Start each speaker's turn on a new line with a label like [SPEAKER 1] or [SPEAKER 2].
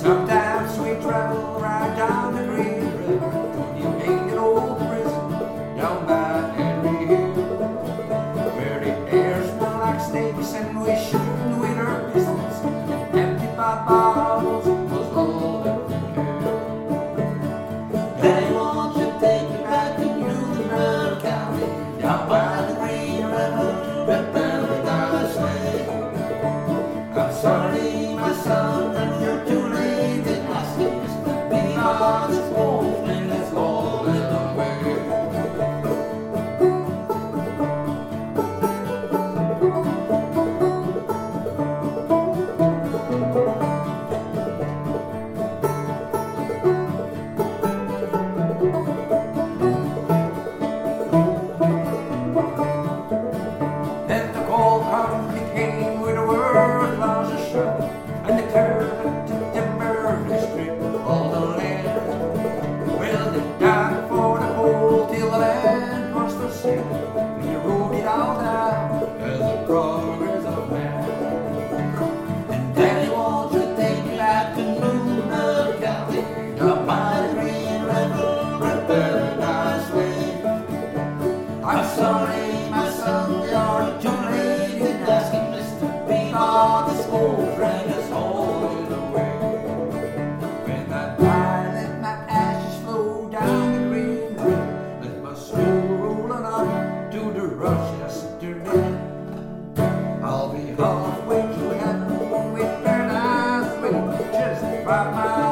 [SPEAKER 1] Sometimes we travel right down the green river. You in an old prison down by The Green River. I'm sorry, my son, you're too late in asking Mr. Bean all this old friend is hauling away. When I die, let my ashes flow down the green river, let my soul roll on to the rush yesterday. I'll be halfway to heaven with paradise waiting just by my